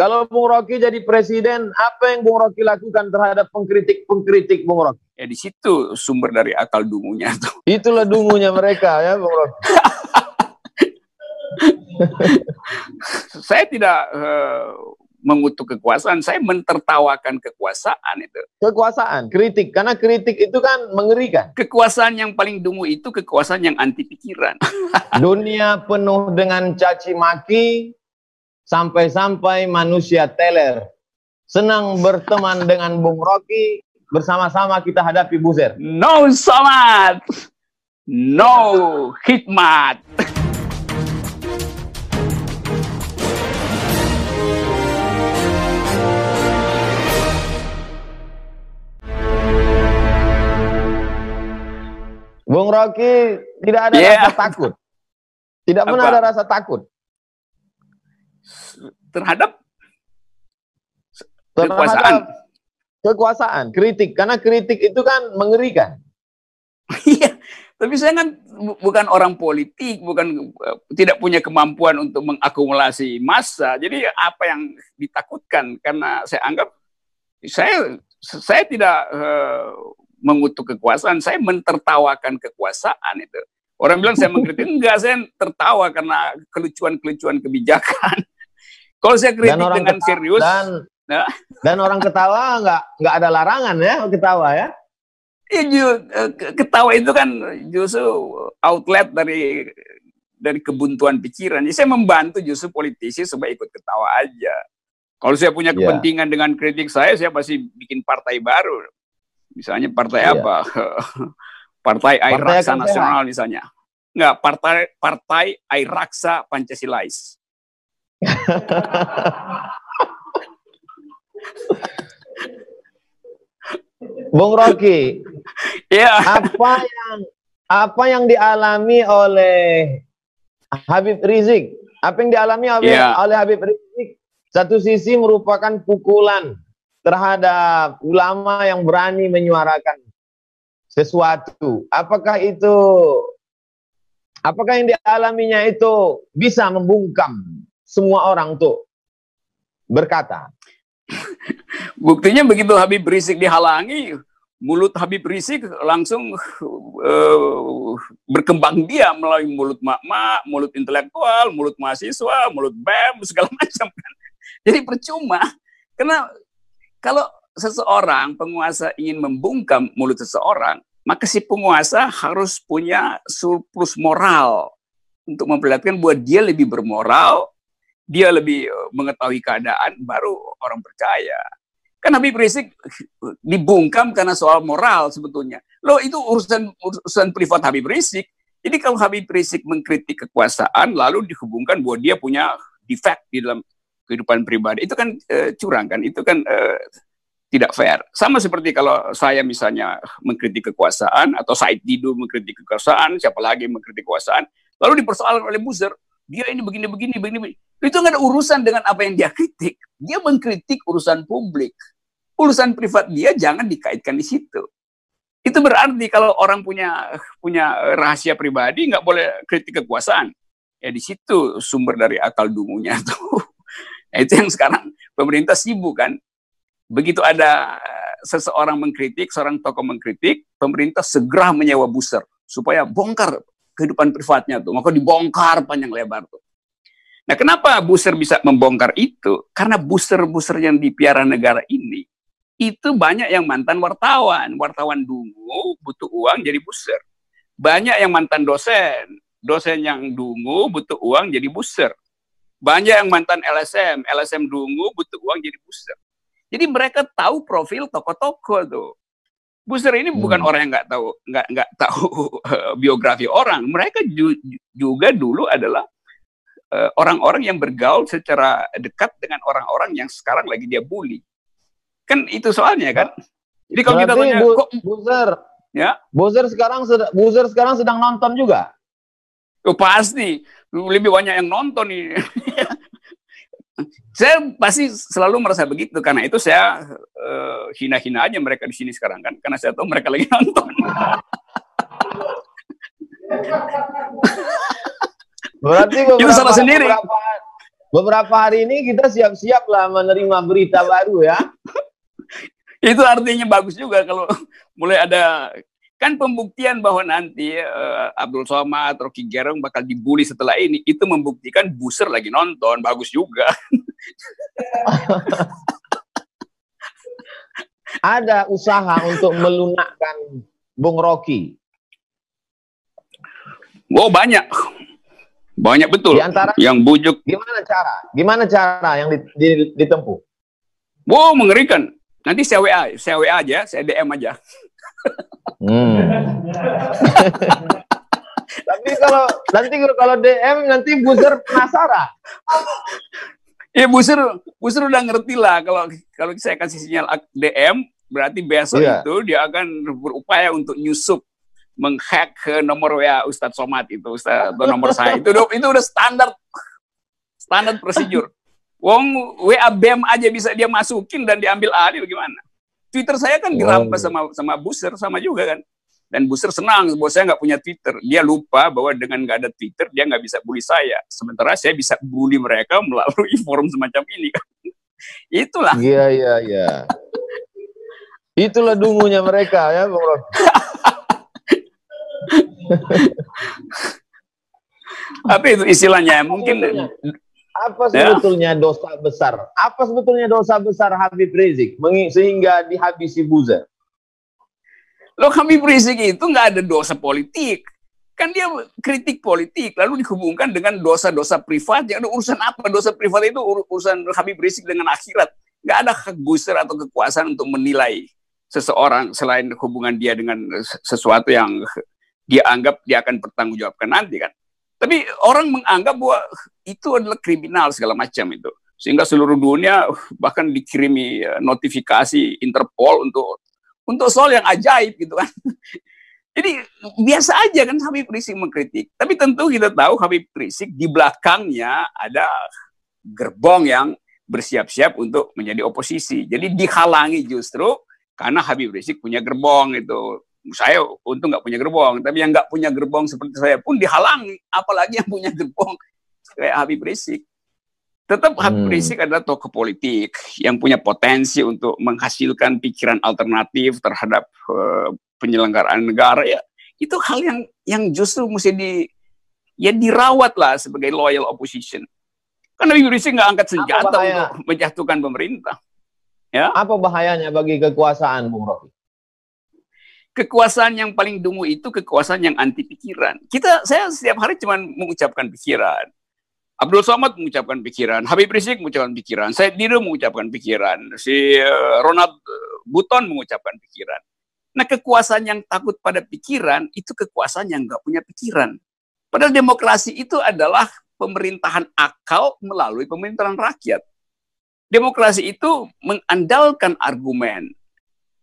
Kalau Bung Rocky jadi presiden, apa yang Bung Rocky lakukan terhadap pengkritik-pengkritik Bung Rocky? Ya di situ sumber dari akal dungunya tuh. Itulah dungunya mereka ya Bung Rocky. saya tidak uh, mengutuk kekuasaan, saya mentertawakan kekuasaan itu. Kekuasaan, kritik, karena kritik itu kan mengerikan. Kekuasaan yang paling dungu itu kekuasaan yang anti pikiran. Dunia penuh dengan caci maki, sampai-sampai manusia teler. Senang berteman dengan Bung Rocky, bersama-sama kita hadapi Buzer. No salat, no hikmat. Bung Rocky tidak ada yeah. rasa takut. Tidak pernah ada rasa takut terhadap kekuasaan. Kekuasaan, kritik. Karena kritik itu kan mengerikan. Iya, tapi saya kan bukan orang politik, bukan eh, tidak punya kemampuan untuk mengakumulasi massa. Jadi apa yang ditakutkan? Karena saya anggap saya saya tidak uh, mengutuk kekuasaan, saya mentertawakan kekuasaan itu. Orang bilang saya mengkritik, enggak, saya tertawa karena kelucuan-kelucuan kebijakan. Kalau saya kritik dan dengan ketawa, serius dan, ya. dan orang ketawa nggak nggak ada larangan ya ketawa ya. Iya, ketawa itu kan justru outlet dari dari kebuntuan pikiran. Jadi saya membantu justru politisi supaya ikut ketawa aja. Kalau saya punya iya. kepentingan yeah. dengan kritik saya, saya pasti bikin partai baru. Misalnya partai yeah. apa? partai Air Raksa Nasional misalnya. Enggak, partai partai Air Raksa Pancasilais. Bung Rocky, ya. apa yang apa yang dialami oleh Habib Rizik? Apa yang dialami oleh, ya. oleh Habib Rizik? Satu sisi merupakan pukulan terhadap ulama yang berani menyuarakan sesuatu. Apakah itu apakah yang dialaminya itu bisa membungkam semua orang tuh berkata. Buktinya begitu Habib Rizik dihalangi, mulut Habib Rizik langsung uh, berkembang dia melalui mulut mak-mak, mulut intelektual, mulut mahasiswa, mulut BEM, segala macam kan. Jadi percuma. Karena kalau seseorang penguasa ingin membungkam mulut seseorang, maka si penguasa harus punya surplus moral untuk memperlihatkan bahwa dia lebih bermoral dia lebih eh, mengetahui keadaan, baru orang percaya. Kan Habib Rizik dibungkam karena soal moral sebetulnya. Loh itu urusan urusan privat Habib Rizik. Jadi kalau Habib Rizik mengkritik kekuasaan lalu dihubungkan bahwa dia punya defect di dalam kehidupan pribadi, itu kan e, curang kan? Itu kan e, tidak fair. Sama seperti kalau saya misalnya mengkritik kekuasaan atau Said Didu mengkritik kekuasaan, siapa lagi mengkritik kekuasaan, lalu dipersoalkan oleh buzzer, dia ini begini begini begini, begini. Itu nggak ada urusan dengan apa yang dia kritik. Dia mengkritik urusan publik. Urusan privat dia jangan dikaitkan di situ. Itu berarti kalau orang punya punya rahasia pribadi nggak boleh kritik kekuasaan. Ya di situ sumber dari akal dungunya tuh. Nah, itu yang sekarang pemerintah sibuk kan? Begitu ada seseorang mengkritik seorang tokoh mengkritik pemerintah segera menyewa booster supaya bongkar kehidupan privatnya tuh. Maka dibongkar panjang lebar tuh. Nah, kenapa booster bisa membongkar itu? Karena booster-booster yang dipiara negara ini itu banyak yang mantan wartawan. Wartawan dungu butuh uang jadi booster. Banyak yang mantan dosen. Dosen yang dungu butuh uang jadi booster. Banyak yang mantan LSM. LSM dungu butuh uang jadi booster. Jadi mereka tahu profil tokoh-tokoh tuh. Booster ini bukan hmm. orang yang nggak tahu nggak nggak tahu uh, biografi orang. Mereka ju juga dulu adalah orang-orang uh, yang bergaul secara dekat dengan orang-orang yang sekarang lagi dia bully. Kan itu soalnya kan. Jadi kalau kita tanya bu kok Booster ya? Booster sekarang Booster sekarang sedang nonton juga. Oh, pasti lebih banyak yang nonton nih. saya pasti selalu merasa begitu karena itu saya uh, hina-hina aja mereka di sini sekarang kan karena saya tahu mereka lagi nonton. Berarti beberapa, itu salah sendiri. Beberapa, beberapa hari ini kita siap-siap lah menerima berita baru ya. Itu artinya bagus juga kalau mulai ada kan pembuktian bahwa nanti uh, Abdul Somad, Rocky Gerung bakal dibully setelah ini itu membuktikan Buser lagi nonton bagus juga. ada usaha untuk melunakkan Bung Rocky. Oh banyak, banyak betul. Di antara yang bujuk. Gimana cara? Gimana cara yang ditempuh? Wow mengerikan. Nanti saya WA, saya WA aja, saya DM aja. Hmm. Tapi kalau nanti kalau DM nanti buzzer penasaran. Ya buzzer buzzer udah ngerti lah kalau kalau saya kasih sinyal DM berarti besok yeah. itu dia akan berupaya untuk nyusup menghack ke nomor WA Ustadz Somad itu Ustadz atau nomor saya itu itu udah standar standar prosedur. Wong WA BEM aja bisa dia masukin dan diambil alih bagaimana? Twitter saya kan dirampas sama sama Buser sama juga kan. Dan Buser senang bahwa saya nggak punya Twitter. Dia lupa bahwa dengan nggak ada Twitter dia nggak bisa bully saya. Sementara saya bisa bully mereka melalui forum semacam ini kan. Itulah. Iya iya iya. Itulah dungunya mereka ya Bang. Apa itu istilahnya? Mungkin apa ya. sebetulnya ya. dosa besar? Apa sebetulnya dosa besar Habib Rizik sehingga dihabisi Buzer? Lo Habib Rizik itu nggak ada dosa politik. Kan dia kritik politik, lalu dihubungkan dengan dosa-dosa privat. Yang ada urusan apa? Dosa privat itu urusan Habib Rizik dengan akhirat. Nggak ada hak atau kekuasaan untuk menilai seseorang selain hubungan dia dengan sesuatu yang dia anggap dia akan bertanggungjawabkan nanti kan. Tapi orang menganggap bahwa itu adalah kriminal segala macam itu. Sehingga seluruh dunia bahkan dikirimi eh, notifikasi Interpol untuk untuk soal yang ajaib gitu kan. Jadi biasa aja kan Habib Rizik mengkritik. Tapi tentu kita tahu Habib Rizik di belakangnya ada gerbong yang bersiap-siap untuk menjadi oposisi. Jadi dihalangi justru karena Habib Rizik punya gerbong itu saya untung nggak punya gerbong, tapi yang nggak punya gerbong seperti saya pun dihalangi, apalagi yang punya gerbong kayak Habib Rizik. Tetap Habib hmm. Rizik adalah tokoh politik yang punya potensi untuk menghasilkan pikiran alternatif terhadap uh, penyelenggaraan negara ya. Itu hal yang yang justru mesti di ya dirawat lah sebagai loyal opposition. Karena Habib Rizik nggak angkat senjata untuk menjatuhkan pemerintah. Ya. Apa bahayanya bagi kekuasaan, Bung Rocky? Kekuasaan yang paling dungu itu kekuasaan yang anti pikiran. Kita saya setiap hari cuma mengucapkan pikiran. Abdul Somad mengucapkan pikiran, Habib Rizik mengucapkan pikiran, Said Didu mengucapkan pikiran, si eh, Ronald eh, Buton mengucapkan pikiran. Nah kekuasaan yang takut pada pikiran itu kekuasaan yang nggak punya pikiran. Padahal demokrasi itu adalah pemerintahan akal melalui pemerintahan rakyat. Demokrasi itu mengandalkan argumen,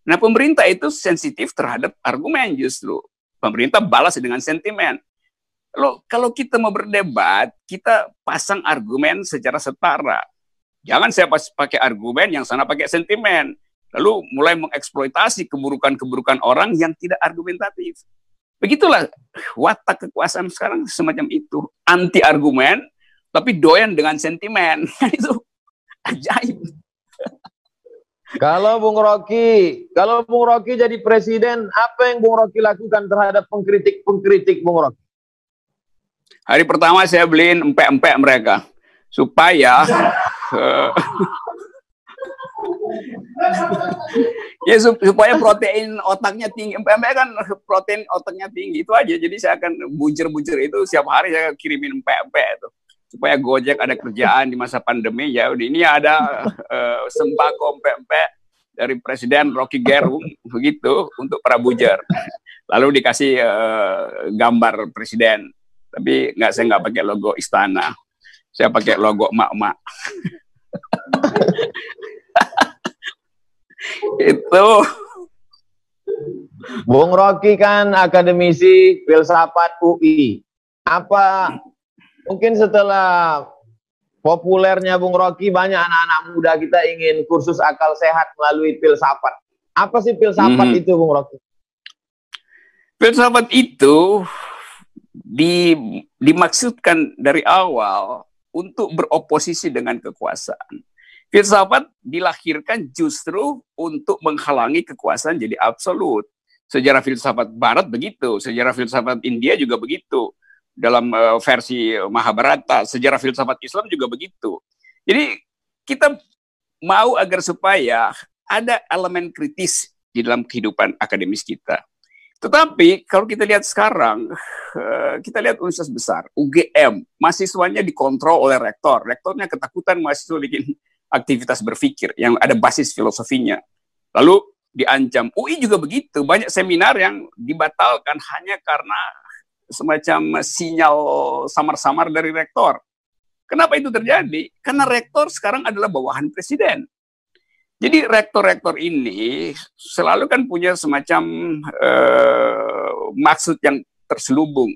Nah, pemerintah itu sensitif terhadap argumen justru. Pemerintah balas dengan sentimen. Lalu kalau kita mau berdebat, kita pasang argumen secara setara. Jangan saya pas pakai argumen yang sana pakai sentimen. Lalu mulai mengeksploitasi keburukan-keburukan orang yang tidak argumentatif. Begitulah watak kekuasaan sekarang semacam itu. Anti argumen, tapi doyan dengan sentimen. itu ajaib. Kalau Bung Rocky, kalau Bung Rocky jadi presiden, apa yang Bung Rocky lakukan terhadap pengkritik-pengkritik Bung Rocky? Hari pertama saya beliin empek-empek mereka supaya uh, ya supaya protein otaknya tinggi. Empek-empek kan protein otaknya tinggi itu aja. Jadi saya akan bujur-bujur itu setiap hari saya kirimin empek-empek itu supaya Gojek ada kerjaan di masa pandemi ya ini ada uh, sembako pempek dari Presiden Rocky Gerung begitu untuk para bujar lalu dikasih uh, gambar presiden. Tapi nggak saya nggak pakai logo istana. Saya pakai logo mak-mak itu. Bung Rocky kan akademisi filsafat UI apa Mungkin setelah populernya Bung Rocky, banyak anak-anak muda kita ingin kursus akal sehat melalui filsafat. Apa sih filsafat hmm. itu, Bung Rocky? Filsafat itu di, dimaksudkan dari awal untuk beroposisi dengan kekuasaan. Filsafat dilahirkan justru untuk menghalangi kekuasaan jadi absolut. Sejarah filsafat Barat begitu, sejarah filsafat India juga begitu. Dalam uh, versi Mahabharata, sejarah filsafat Islam juga begitu. Jadi kita mau agar supaya ada elemen kritis di dalam kehidupan akademis kita. Tetapi kalau kita lihat sekarang, eh, kita lihat universitas besar, UGM, mahasiswanya dikontrol oleh rektor. Rektornya ketakutan mahasiswa bikin aktivitas berpikir yang ada basis filosofinya. Lalu diancam. UI juga begitu, banyak seminar yang dibatalkan hanya karena semacam sinyal samar-samar dari rektor. Kenapa itu terjadi? Karena rektor sekarang adalah bawahan presiden. Jadi rektor-rektor ini selalu kan punya semacam uh, maksud yang terselubung,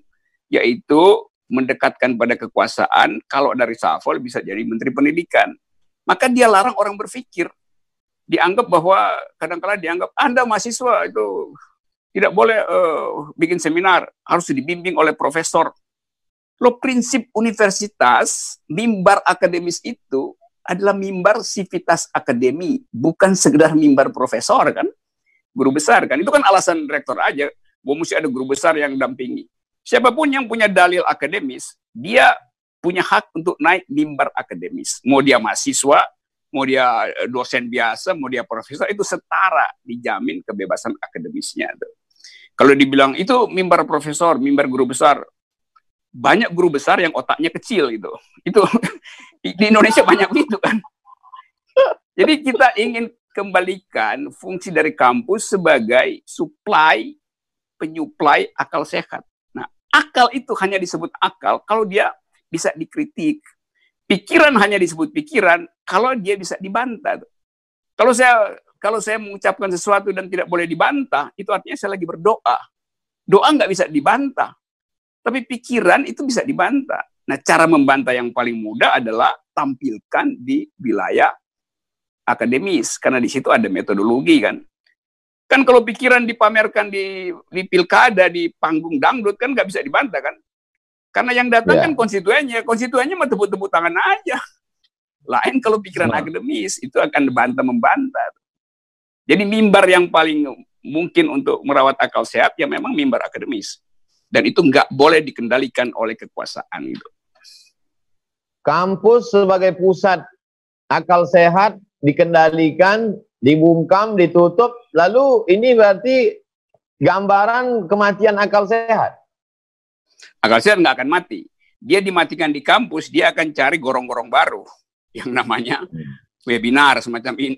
yaitu mendekatkan pada kekuasaan. Kalau dari Safol bisa jadi menteri pendidikan, maka dia larang orang berpikir. Dianggap bahwa kadang-kala dianggap anda mahasiswa itu tidak boleh uh, bikin seminar, harus dibimbing oleh profesor. Lo prinsip universitas, mimbar akademis itu adalah mimbar sivitas akademi, bukan sekedar mimbar profesor kan, guru besar kan. Itu kan alasan rektor aja, bahwa mesti ada guru besar yang dampingi. Siapa pun yang punya dalil akademis, dia punya hak untuk naik mimbar akademis. Mau dia mahasiswa, mau dia eh, dosen biasa, mau dia profesor, itu setara dijamin kebebasan akademisnya. Kalau dibilang itu mimbar profesor, mimbar guru besar, banyak guru besar yang otaknya kecil gitu. Itu di Indonesia banyak begitu kan. Jadi kita ingin kembalikan fungsi dari kampus sebagai supply penyuplai akal sehat. Nah, akal itu hanya disebut akal kalau dia bisa dikritik. Pikiran hanya disebut pikiran kalau dia bisa dibantah. Kalau saya kalau saya mengucapkan sesuatu dan tidak boleh dibantah, itu artinya saya lagi berdoa. Doa nggak bisa dibantah. Tapi pikiran itu bisa dibantah. Nah, cara membantah yang paling mudah adalah tampilkan di wilayah akademis, karena di situ ada metodologi kan. Kan kalau pikiran dipamerkan di, di pilkada, di panggung dangdut, kan nggak bisa dibantah kan. Karena yang datang yeah. kan konstituennya, konstituennya mah tepuk-tepuk tangan aja. Lain kalau pikiran nah. akademis, itu akan dibantah membantah. Jadi mimbar yang paling mungkin untuk merawat akal sehat, ya memang mimbar akademis dan itu nggak boleh dikendalikan oleh kekuasaan itu. Kampus sebagai pusat akal sehat dikendalikan, dibungkam, ditutup, lalu ini berarti gambaran kematian akal sehat. Akal sehat nggak akan mati. Dia dimatikan di kampus, dia akan cari gorong-gorong baru yang namanya webinar semacam ini,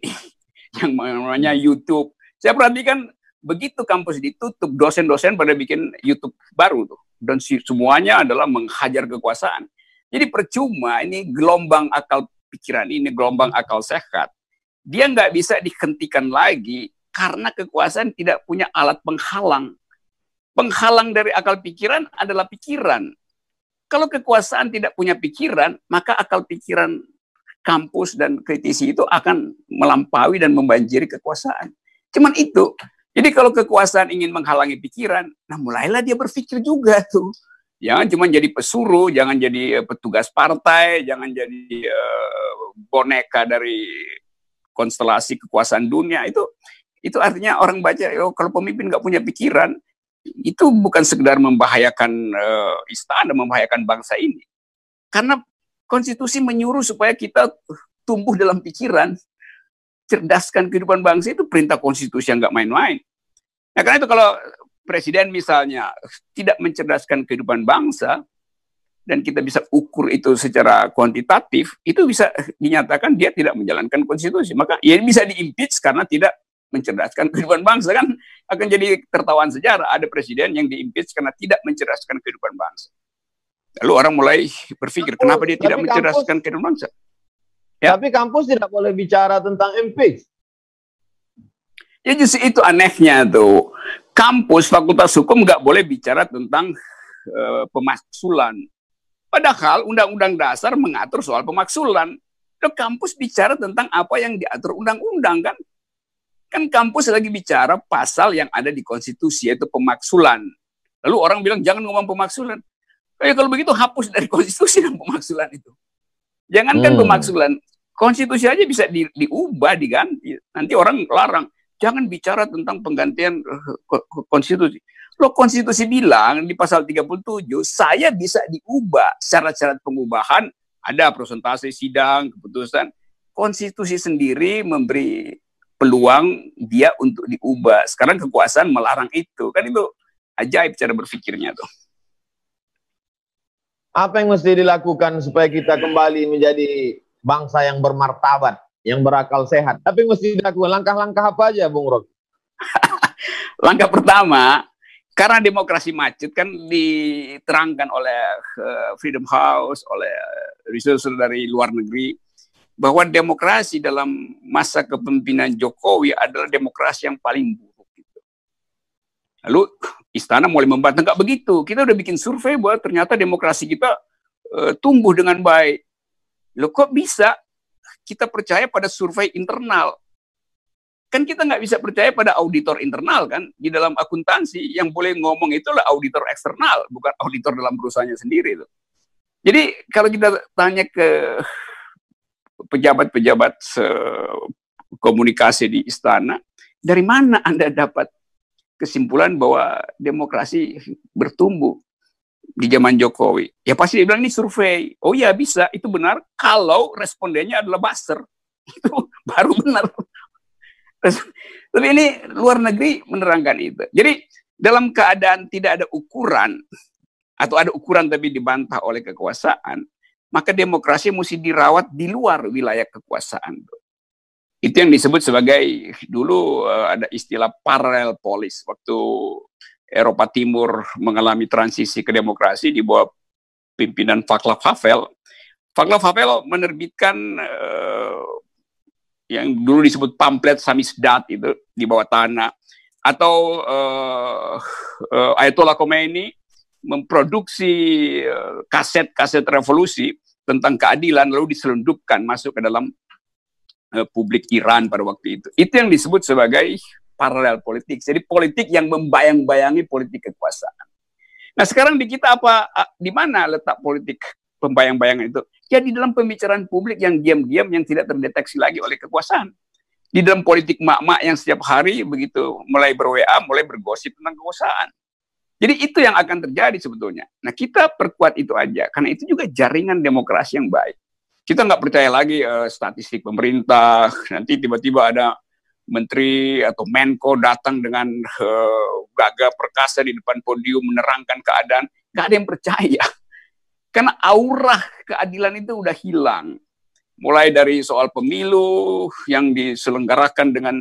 yang namanya YouTube. Saya perhatikan begitu kampus ditutup, dosen-dosen pada bikin YouTube baru tuh. Dan semuanya adalah menghajar kekuasaan. Jadi percuma ini gelombang akal pikiran ini, gelombang akal sehat. Dia nggak bisa dihentikan lagi karena kekuasaan tidak punya alat penghalang. Penghalang dari akal pikiran adalah pikiran. Kalau kekuasaan tidak punya pikiran, maka akal pikiran kampus dan kritisi itu akan melampaui dan membanjiri kekuasaan. Cuman itu, jadi kalau kekuasaan ingin menghalangi pikiran, nah mulailah dia berpikir juga tuh. Jangan cuma jadi pesuruh, jangan jadi eh, petugas partai, jangan jadi uh, boneka dari konstelasi kekuasaan dunia itu itu artinya orang baca oh, kalau pemimpin nggak punya pikiran itu bukan sekedar membahayakan uh, istana, membahayakan bangsa ini. Karena konstitusi menyuruh supaya kita tumbuh dalam pikiran, cerdaskan kehidupan bangsa itu perintah konstitusi yang nggak main-main. Nah karena itu kalau presiden misalnya tidak mencerdaskan kehidupan bangsa dan kita bisa ukur itu secara kuantitatif, itu bisa dinyatakan dia tidak menjalankan konstitusi. Maka ya bisa diimpeach karena tidak mencerdaskan kehidupan bangsa kan akan jadi tertawaan sejarah ada presiden yang diimpeach karena tidak mencerdaskan kehidupan bangsa. Lalu orang mulai berpikir kenapa dia tidak mencerdaskan kehidupan bangsa? Ya. Tapi kampus tidak boleh bicara tentang impeach. Ya justru itu anehnya tuh. Kampus Fakultas Hukum nggak boleh bicara tentang uh, pemaksulan. Padahal Undang-Undang Dasar mengatur soal pemaksulan. Loh, kampus bicara tentang apa yang diatur undang-undang kan? Kan kampus lagi bicara pasal yang ada di konstitusi yaitu pemaksulan. Lalu orang bilang jangan ngomong pemaksulan. Ya kalau begitu hapus dari konstitusi dan pemaksulan itu. Jangankan hmm. pemakzulan, konstitusi aja bisa di, diubah, diganti. Nanti orang larang, jangan bicara tentang penggantian uh, konstitusi. Lo konstitusi bilang di pasal 37, saya bisa diubah syarat-syarat pengubahan, ada presentasi sidang, keputusan. Konstitusi sendiri memberi peluang dia untuk diubah. Sekarang kekuasaan melarang itu. Kan itu ajaib cara berpikirnya tuh. Apa yang mesti dilakukan supaya kita kembali menjadi bangsa yang bermartabat, yang berakal sehat? Tapi mesti dilakukan langkah-langkah apa aja, Bung Rok? Langkah pertama, karena demokrasi macet kan diterangkan oleh uh, Freedom House, oleh researcher dari luar negeri, bahwa demokrasi dalam masa kepemimpinan Jokowi adalah demokrasi yang paling buruk. Gitu. Lalu istana mulai membantah nggak begitu. Kita udah bikin survei bahwa ternyata demokrasi kita uh, tumbuh dengan baik. Lo kok bisa kita percaya pada survei internal? Kan kita nggak bisa percaya pada auditor internal kan. Di dalam akuntansi yang boleh ngomong itulah auditor eksternal, bukan auditor dalam perusahaannya sendiri. Itu. Jadi kalau kita tanya ke pejabat-pejabat komunikasi di istana, dari mana Anda dapat kesimpulan bahwa demokrasi bertumbuh di zaman Jokowi? Ya pasti dia bilang ini survei. Oh ya bisa, itu benar kalau respondennya adalah baser. Itu baru benar. Tapi ini luar negeri menerangkan itu. Jadi dalam keadaan tidak ada ukuran atau ada ukuran tapi dibantah oleh kekuasaan, maka demokrasi mesti dirawat di luar wilayah kekuasaan. Itu yang disebut sebagai dulu uh, ada istilah parallel polis waktu Eropa Timur mengalami transisi ke demokrasi di bawah pimpinan Václav Havel. Václav Havel menerbitkan uh, yang dulu disebut pamflet samizdat itu di bawah tanah atau uh, uh, Ayatollah Khomeini memproduksi kaset-kaset revolusi tentang keadilan lalu diselundupkan masuk ke dalam uh, publik Iran pada waktu itu. Itu yang disebut sebagai paralel politik. Jadi politik yang membayang-bayangi politik kekuasaan. Nah sekarang di kita apa? Di mana letak politik pembayang-bayangan itu? Ya di dalam pembicaraan publik yang diam-diam yang tidak terdeteksi lagi oleh kekuasaan. Di dalam politik mak-mak yang setiap hari begitu mulai ber-WA, mulai bergosip tentang kekuasaan. Jadi itu yang akan terjadi sebetulnya. Nah kita perkuat itu aja, karena itu juga jaringan demokrasi yang baik. Kita nggak percaya lagi uh, statistik pemerintah, nanti tiba-tiba ada menteri atau menko datang dengan uh, gagah perkasa di depan podium menerangkan keadaan, nggak ada yang percaya. Karena aura keadilan itu udah hilang. Mulai dari soal pemilu yang diselenggarakan dengan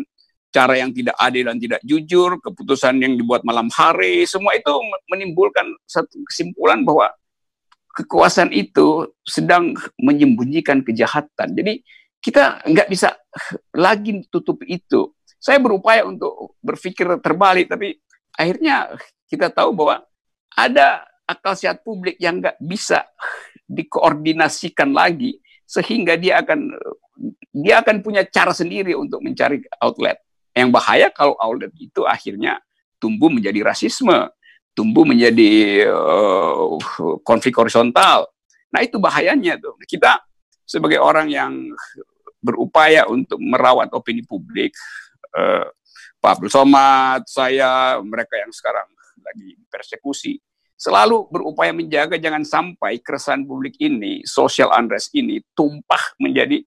cara yang tidak adil dan tidak jujur, keputusan yang dibuat malam hari, semua itu menimbulkan satu kesimpulan bahwa kekuasaan itu sedang menyembunyikan kejahatan. Jadi kita nggak bisa lagi tutup itu. Saya berupaya untuk berpikir terbalik, tapi akhirnya kita tahu bahwa ada akal sehat publik yang nggak bisa dikoordinasikan lagi sehingga dia akan dia akan punya cara sendiri untuk mencari outlet. Yang bahaya kalau outlet itu akhirnya tumbuh menjadi rasisme, tumbuh menjadi uh, konflik horizontal. Nah itu bahayanya tuh. Kita sebagai orang yang berupaya untuk merawat opini publik, uh, Pak Abdul Somad, saya, mereka yang sekarang lagi persekusi, selalu berupaya menjaga jangan sampai keresahan publik ini, social unrest ini tumpah menjadi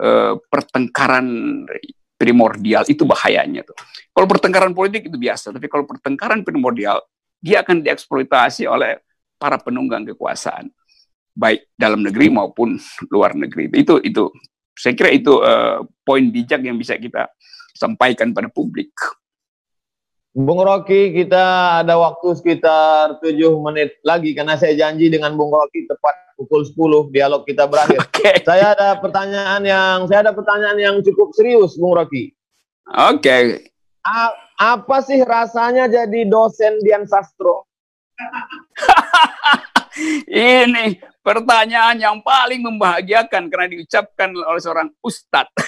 uh, pertengkaran primordial itu bahayanya tuh. Kalau pertengkaran politik itu biasa, tapi kalau pertengkaran primordial dia akan dieksploitasi oleh para penunggang kekuasaan baik dalam negeri maupun luar negeri. Itu itu saya kira itu uh, poin bijak yang bisa kita sampaikan pada publik. Bung Rocky, kita ada waktu sekitar 7 menit lagi karena saya janji dengan Bung Rocky tepat pukul 10 dialog kita berakhir. Okay. Saya ada pertanyaan yang saya ada pertanyaan yang cukup serius, Bung Rocky. Oke. Okay. Apa sih rasanya jadi dosen Dian Sastro? Ini pertanyaan yang paling membahagiakan karena diucapkan oleh seorang ustadz.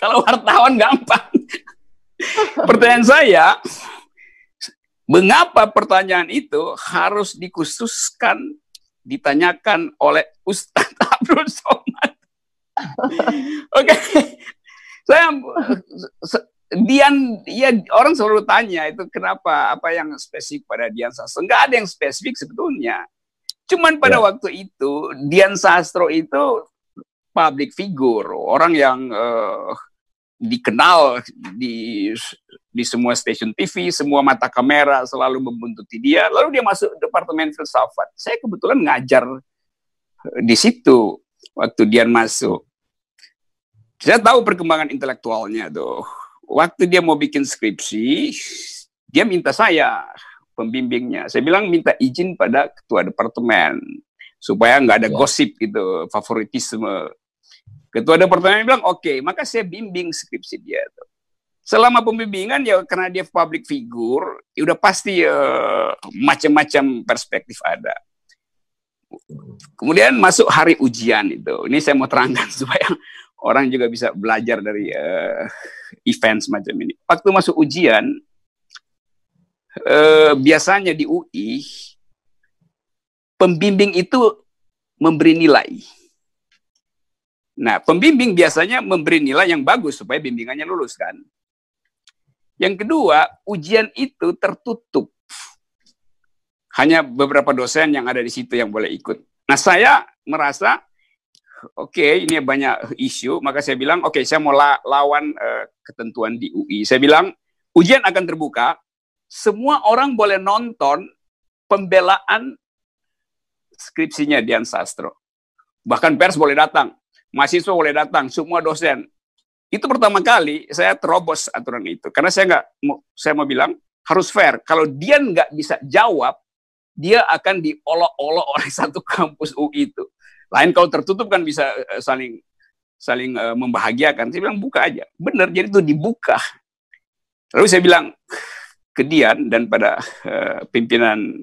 Kalau wartawan gampang. Pertanyaan saya, mengapa pertanyaan itu harus dikhususkan ditanyakan oleh Ustadz Abdul Somad. Oke. Saya Dian, ya orang selalu tanya itu kenapa, apa yang spesifik pada Dian Sastro. Enggak ada yang spesifik sebetulnya. Cuman pada ya. waktu itu, Dian Sastro itu public figure, orang yang uh, dikenal di di semua stasiun TV, semua mata kamera selalu membuntuti dia. Lalu dia masuk departemen filsafat. Saya kebetulan ngajar di situ waktu dia masuk. Saya tahu perkembangan intelektualnya tuh waktu dia mau bikin skripsi, dia minta saya pembimbingnya. Saya bilang minta izin pada ketua departemen supaya nggak ada ya. gosip gitu, favoritisme. Ketua departemen bilang oke, okay, maka saya bimbing skripsi dia tuh. Selama pembimbingan ya karena dia public figure, ya udah pasti uh, macam-macam perspektif ada. Kemudian masuk hari ujian itu. Ini saya mau terangkan supaya orang juga bisa belajar dari uh, event semacam ini. Waktu masuk ujian, eh, biasanya di UI, pembimbing itu memberi nilai. Nah, pembimbing biasanya memberi nilai yang bagus supaya bimbingannya lulus kan. Yang kedua, ujian itu tertutup. Hanya beberapa dosen yang ada di situ yang boleh ikut. Nah, saya merasa oke okay, ini banyak isu, maka saya bilang oke okay, saya mau la lawan uh, ketentuan di UI. Saya bilang ujian akan terbuka, semua orang boleh nonton pembelaan skripsinya Dian Sastro. Bahkan pers boleh datang, mahasiswa boleh datang, semua dosen. Itu pertama kali saya terobos aturan itu, karena saya nggak, saya mau bilang harus fair. Kalau dia nggak bisa jawab, dia akan diolok-olok oleh satu kampus UI itu. Lain kalau tertutup kan bisa uh, saling saling uh, membahagiakan. Saya bilang buka aja. Benar, jadi itu dibuka. Lalu saya bilang ke Dian dan pada uh, pimpinan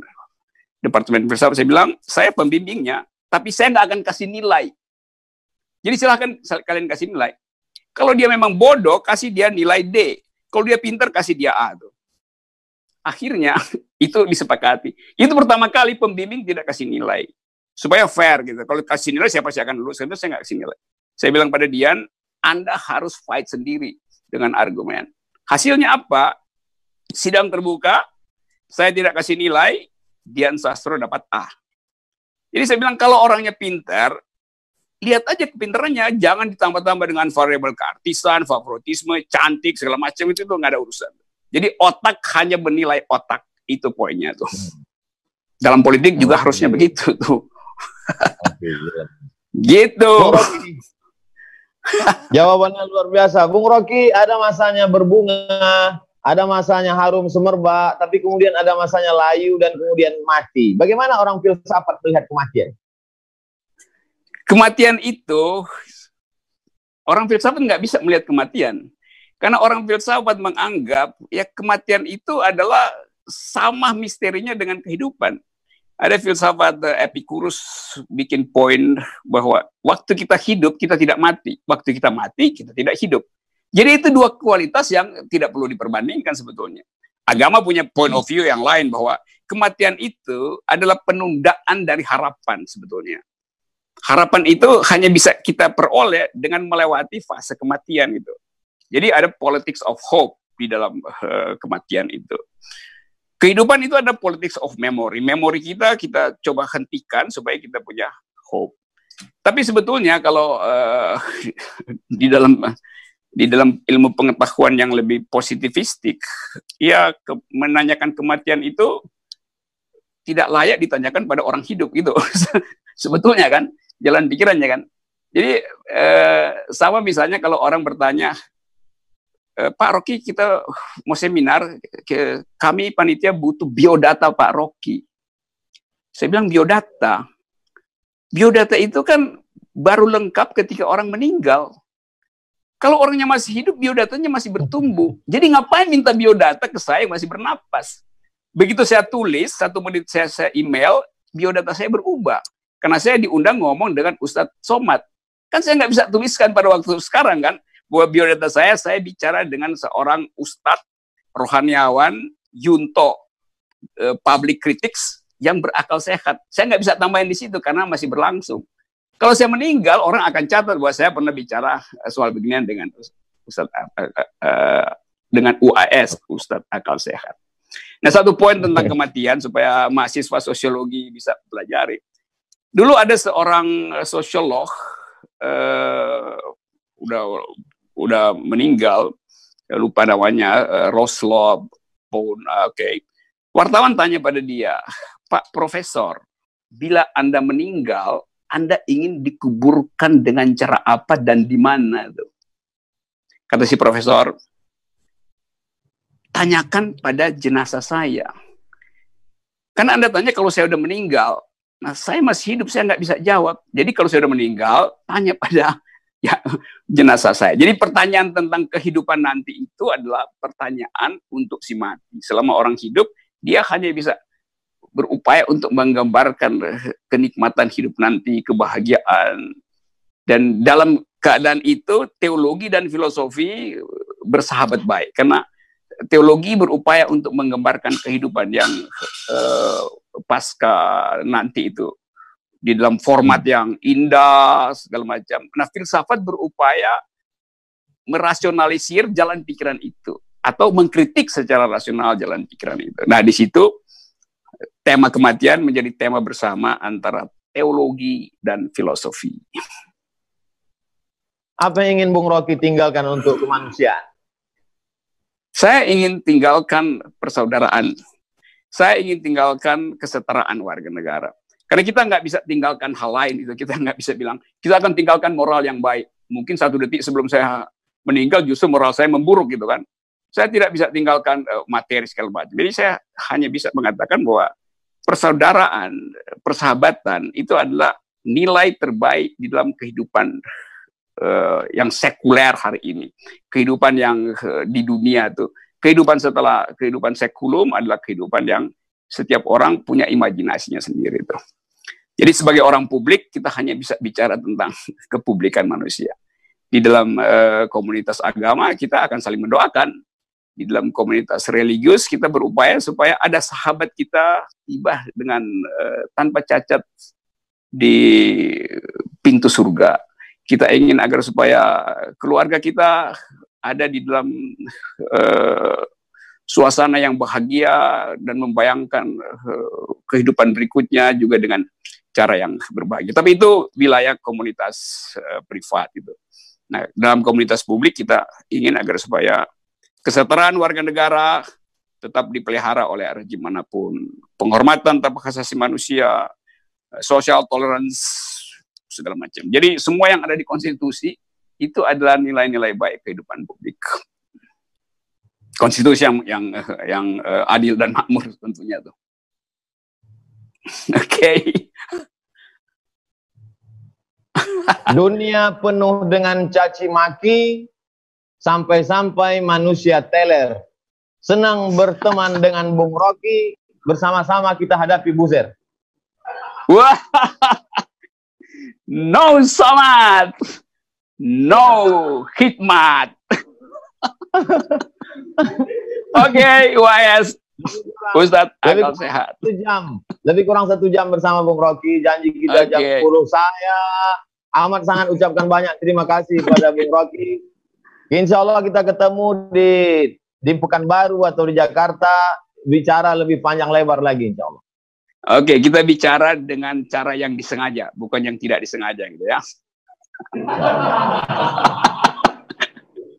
Departemen Filsafat, saya bilang, saya pembimbingnya, tapi saya nggak akan kasih nilai. Jadi silahkan kalian kasih nilai. Kalau dia memang bodoh, kasih dia nilai D. Kalau dia pintar, kasih dia A. Tuh. Akhirnya, itu disepakati. Itu pertama kali pembimbing tidak kasih nilai supaya fair gitu. Kalau kasih nilai siapa sih akan lulus? Itu saya nggak kasih nilai. Saya bilang pada Dian, Anda harus fight sendiri dengan argumen. Hasilnya apa? Sidang terbuka, saya tidak kasih nilai, Dian Sastro dapat A. Jadi saya bilang kalau orangnya pintar, lihat aja kepintarannya, jangan ditambah-tambah dengan variabel keartisan, favoritisme, cantik, segala macam itu tuh nggak ada urusan. Jadi otak hanya bernilai otak, itu poinnya tuh. Dalam politik juga harusnya begitu tuh. Gitu. Jawabannya luar biasa. Bung Rocky, ada masanya berbunga, ada masanya harum semerbak, tapi kemudian ada masanya layu dan kemudian mati. Bagaimana orang filsafat melihat kematian? Kematian itu, orang filsafat nggak bisa melihat kematian. Karena orang filsafat menganggap ya kematian itu adalah sama misterinya dengan kehidupan ada filsafat uh, Epicurus bikin poin bahwa waktu kita hidup kita tidak mati, waktu kita mati kita tidak hidup. Jadi itu dua kualitas yang tidak perlu diperbandingkan sebetulnya. Agama punya point of view yang lain bahwa kematian itu adalah penundaan dari harapan sebetulnya. Harapan itu hanya bisa kita peroleh dengan melewati fase kematian itu. Jadi ada politics of hope di dalam uh, kematian itu. Kehidupan itu ada politics of memory. Memori kita kita coba hentikan supaya kita punya hope. Tapi sebetulnya kalau uh, di dalam di dalam ilmu pengetahuan yang lebih positivistik, ya ke, menanyakan kematian itu tidak layak ditanyakan pada orang hidup gitu. sebetulnya kan jalan pikirannya kan. Jadi eh, sama misalnya kalau orang bertanya Pak Rocky kita mau seminar, kami panitia butuh biodata Pak Rocky. Saya bilang biodata. Biodata itu kan baru lengkap ketika orang meninggal. Kalau orangnya masih hidup, biodatanya masih bertumbuh. Jadi ngapain minta biodata ke saya yang masih bernapas? Begitu saya tulis, satu menit saya, saya email, biodata saya berubah. Karena saya diundang ngomong dengan Ustadz Somad. Kan saya nggak bisa tuliskan pada waktu sekarang kan buat biodata saya, saya bicara dengan seorang ustadz rohaniawan Yunto uh, public critics yang berakal sehat. Saya nggak bisa tambahin di situ karena masih berlangsung. Kalau saya meninggal, orang akan catat bahwa saya pernah bicara eh, soal beginian dengan Ustadz uh, dengan UAS, Ustadz Akal Sehat. Nah, satu poin tentang kematian supaya mahasiswa sosiologi bisa pelajari. Dulu ada seorang sosiolog uh, udah udah meninggal, lupa namanya, uh, Roslow Oke. Okay. Wartawan tanya pada dia, Pak Profesor, bila Anda meninggal, Anda ingin dikuburkan dengan cara apa dan di mana? Kata si Profesor, tanyakan pada jenazah saya. Karena Anda tanya kalau saya udah meninggal, nah saya masih hidup, saya nggak bisa jawab. Jadi kalau saya udah meninggal, tanya pada ya jenazah saya. Jadi pertanyaan tentang kehidupan nanti itu adalah pertanyaan untuk si mati. Selama orang hidup, dia hanya bisa berupaya untuk menggambarkan kenikmatan hidup nanti, kebahagiaan. Dan dalam keadaan itu, teologi dan filosofi bersahabat baik. Karena teologi berupaya untuk menggambarkan kehidupan yang uh, pasca nanti itu di dalam format hmm. yang indah segala macam. Nah, filsafat berupaya merasionalisir jalan pikiran itu atau mengkritik secara rasional jalan pikiran itu. Nah, di situ tema kematian menjadi tema bersama antara teologi dan filosofi. Apa yang ingin Bung Rocky tinggalkan untuk kemanusiaan? Saya ingin tinggalkan persaudaraan. Saya ingin tinggalkan kesetaraan warga negara. Karena kita nggak bisa tinggalkan hal lain itu. Kita nggak bisa bilang kita akan tinggalkan moral yang baik. Mungkin satu detik sebelum saya meninggal justru moral saya memburuk gitu kan. Saya tidak bisa tinggalkan uh, materi segala macam. Jadi saya hanya bisa mengatakan bahwa persaudaraan, persahabatan itu adalah nilai terbaik di dalam kehidupan uh, yang sekuler hari ini. Kehidupan yang uh, di dunia tuh. Kehidupan setelah kehidupan sekulum adalah kehidupan yang setiap orang punya imajinasinya sendiri tuh. Jadi sebagai orang publik kita hanya bisa bicara tentang kepublikan manusia. Di dalam uh, komunitas agama kita akan saling mendoakan. Di dalam komunitas religius kita berupaya supaya ada sahabat kita tiba dengan uh, tanpa cacat di pintu surga. Kita ingin agar supaya keluarga kita ada di dalam uh, suasana yang bahagia dan membayangkan uh, kehidupan berikutnya juga dengan cara yang berbagi. Tapi itu wilayah komunitas uh, privat itu. Nah, dalam komunitas publik kita ingin agar supaya kesetaraan warga negara tetap dipelihara oleh rejim mana pun. Penghormatan tanpa asasi manusia, eh, social tolerance, segala macam. Jadi semua yang ada di konstitusi itu adalah nilai-nilai baik kehidupan publik. Konstitusi yang yang yang uh, adil dan makmur tentunya tuh. Oke. Okay. Dunia penuh dengan caci maki, sampai-sampai manusia teler. Senang berteman dengan Bung Rocky, bersama-sama kita hadapi Buzer. Wah, no somat, no hikmat. Oke, okay, UAS. Ustadz akal sehat. Satu jam, lebih kurang satu jam bersama Bung Rocky. Janji kita okay. jam 10. Saya amat sangat ucapkan banyak terima kasih kepada Bung Rocky. Insya Allah kita ketemu di di Pekanbaru atau di Jakarta bicara lebih panjang lebar lagi Insya Allah. Oke, kita bicara dengan cara yang disengaja, bukan yang tidak disengaja gitu ya.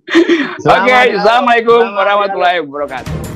Oke, okay, Assalamualaikum warahmatullahi wabarakatuh.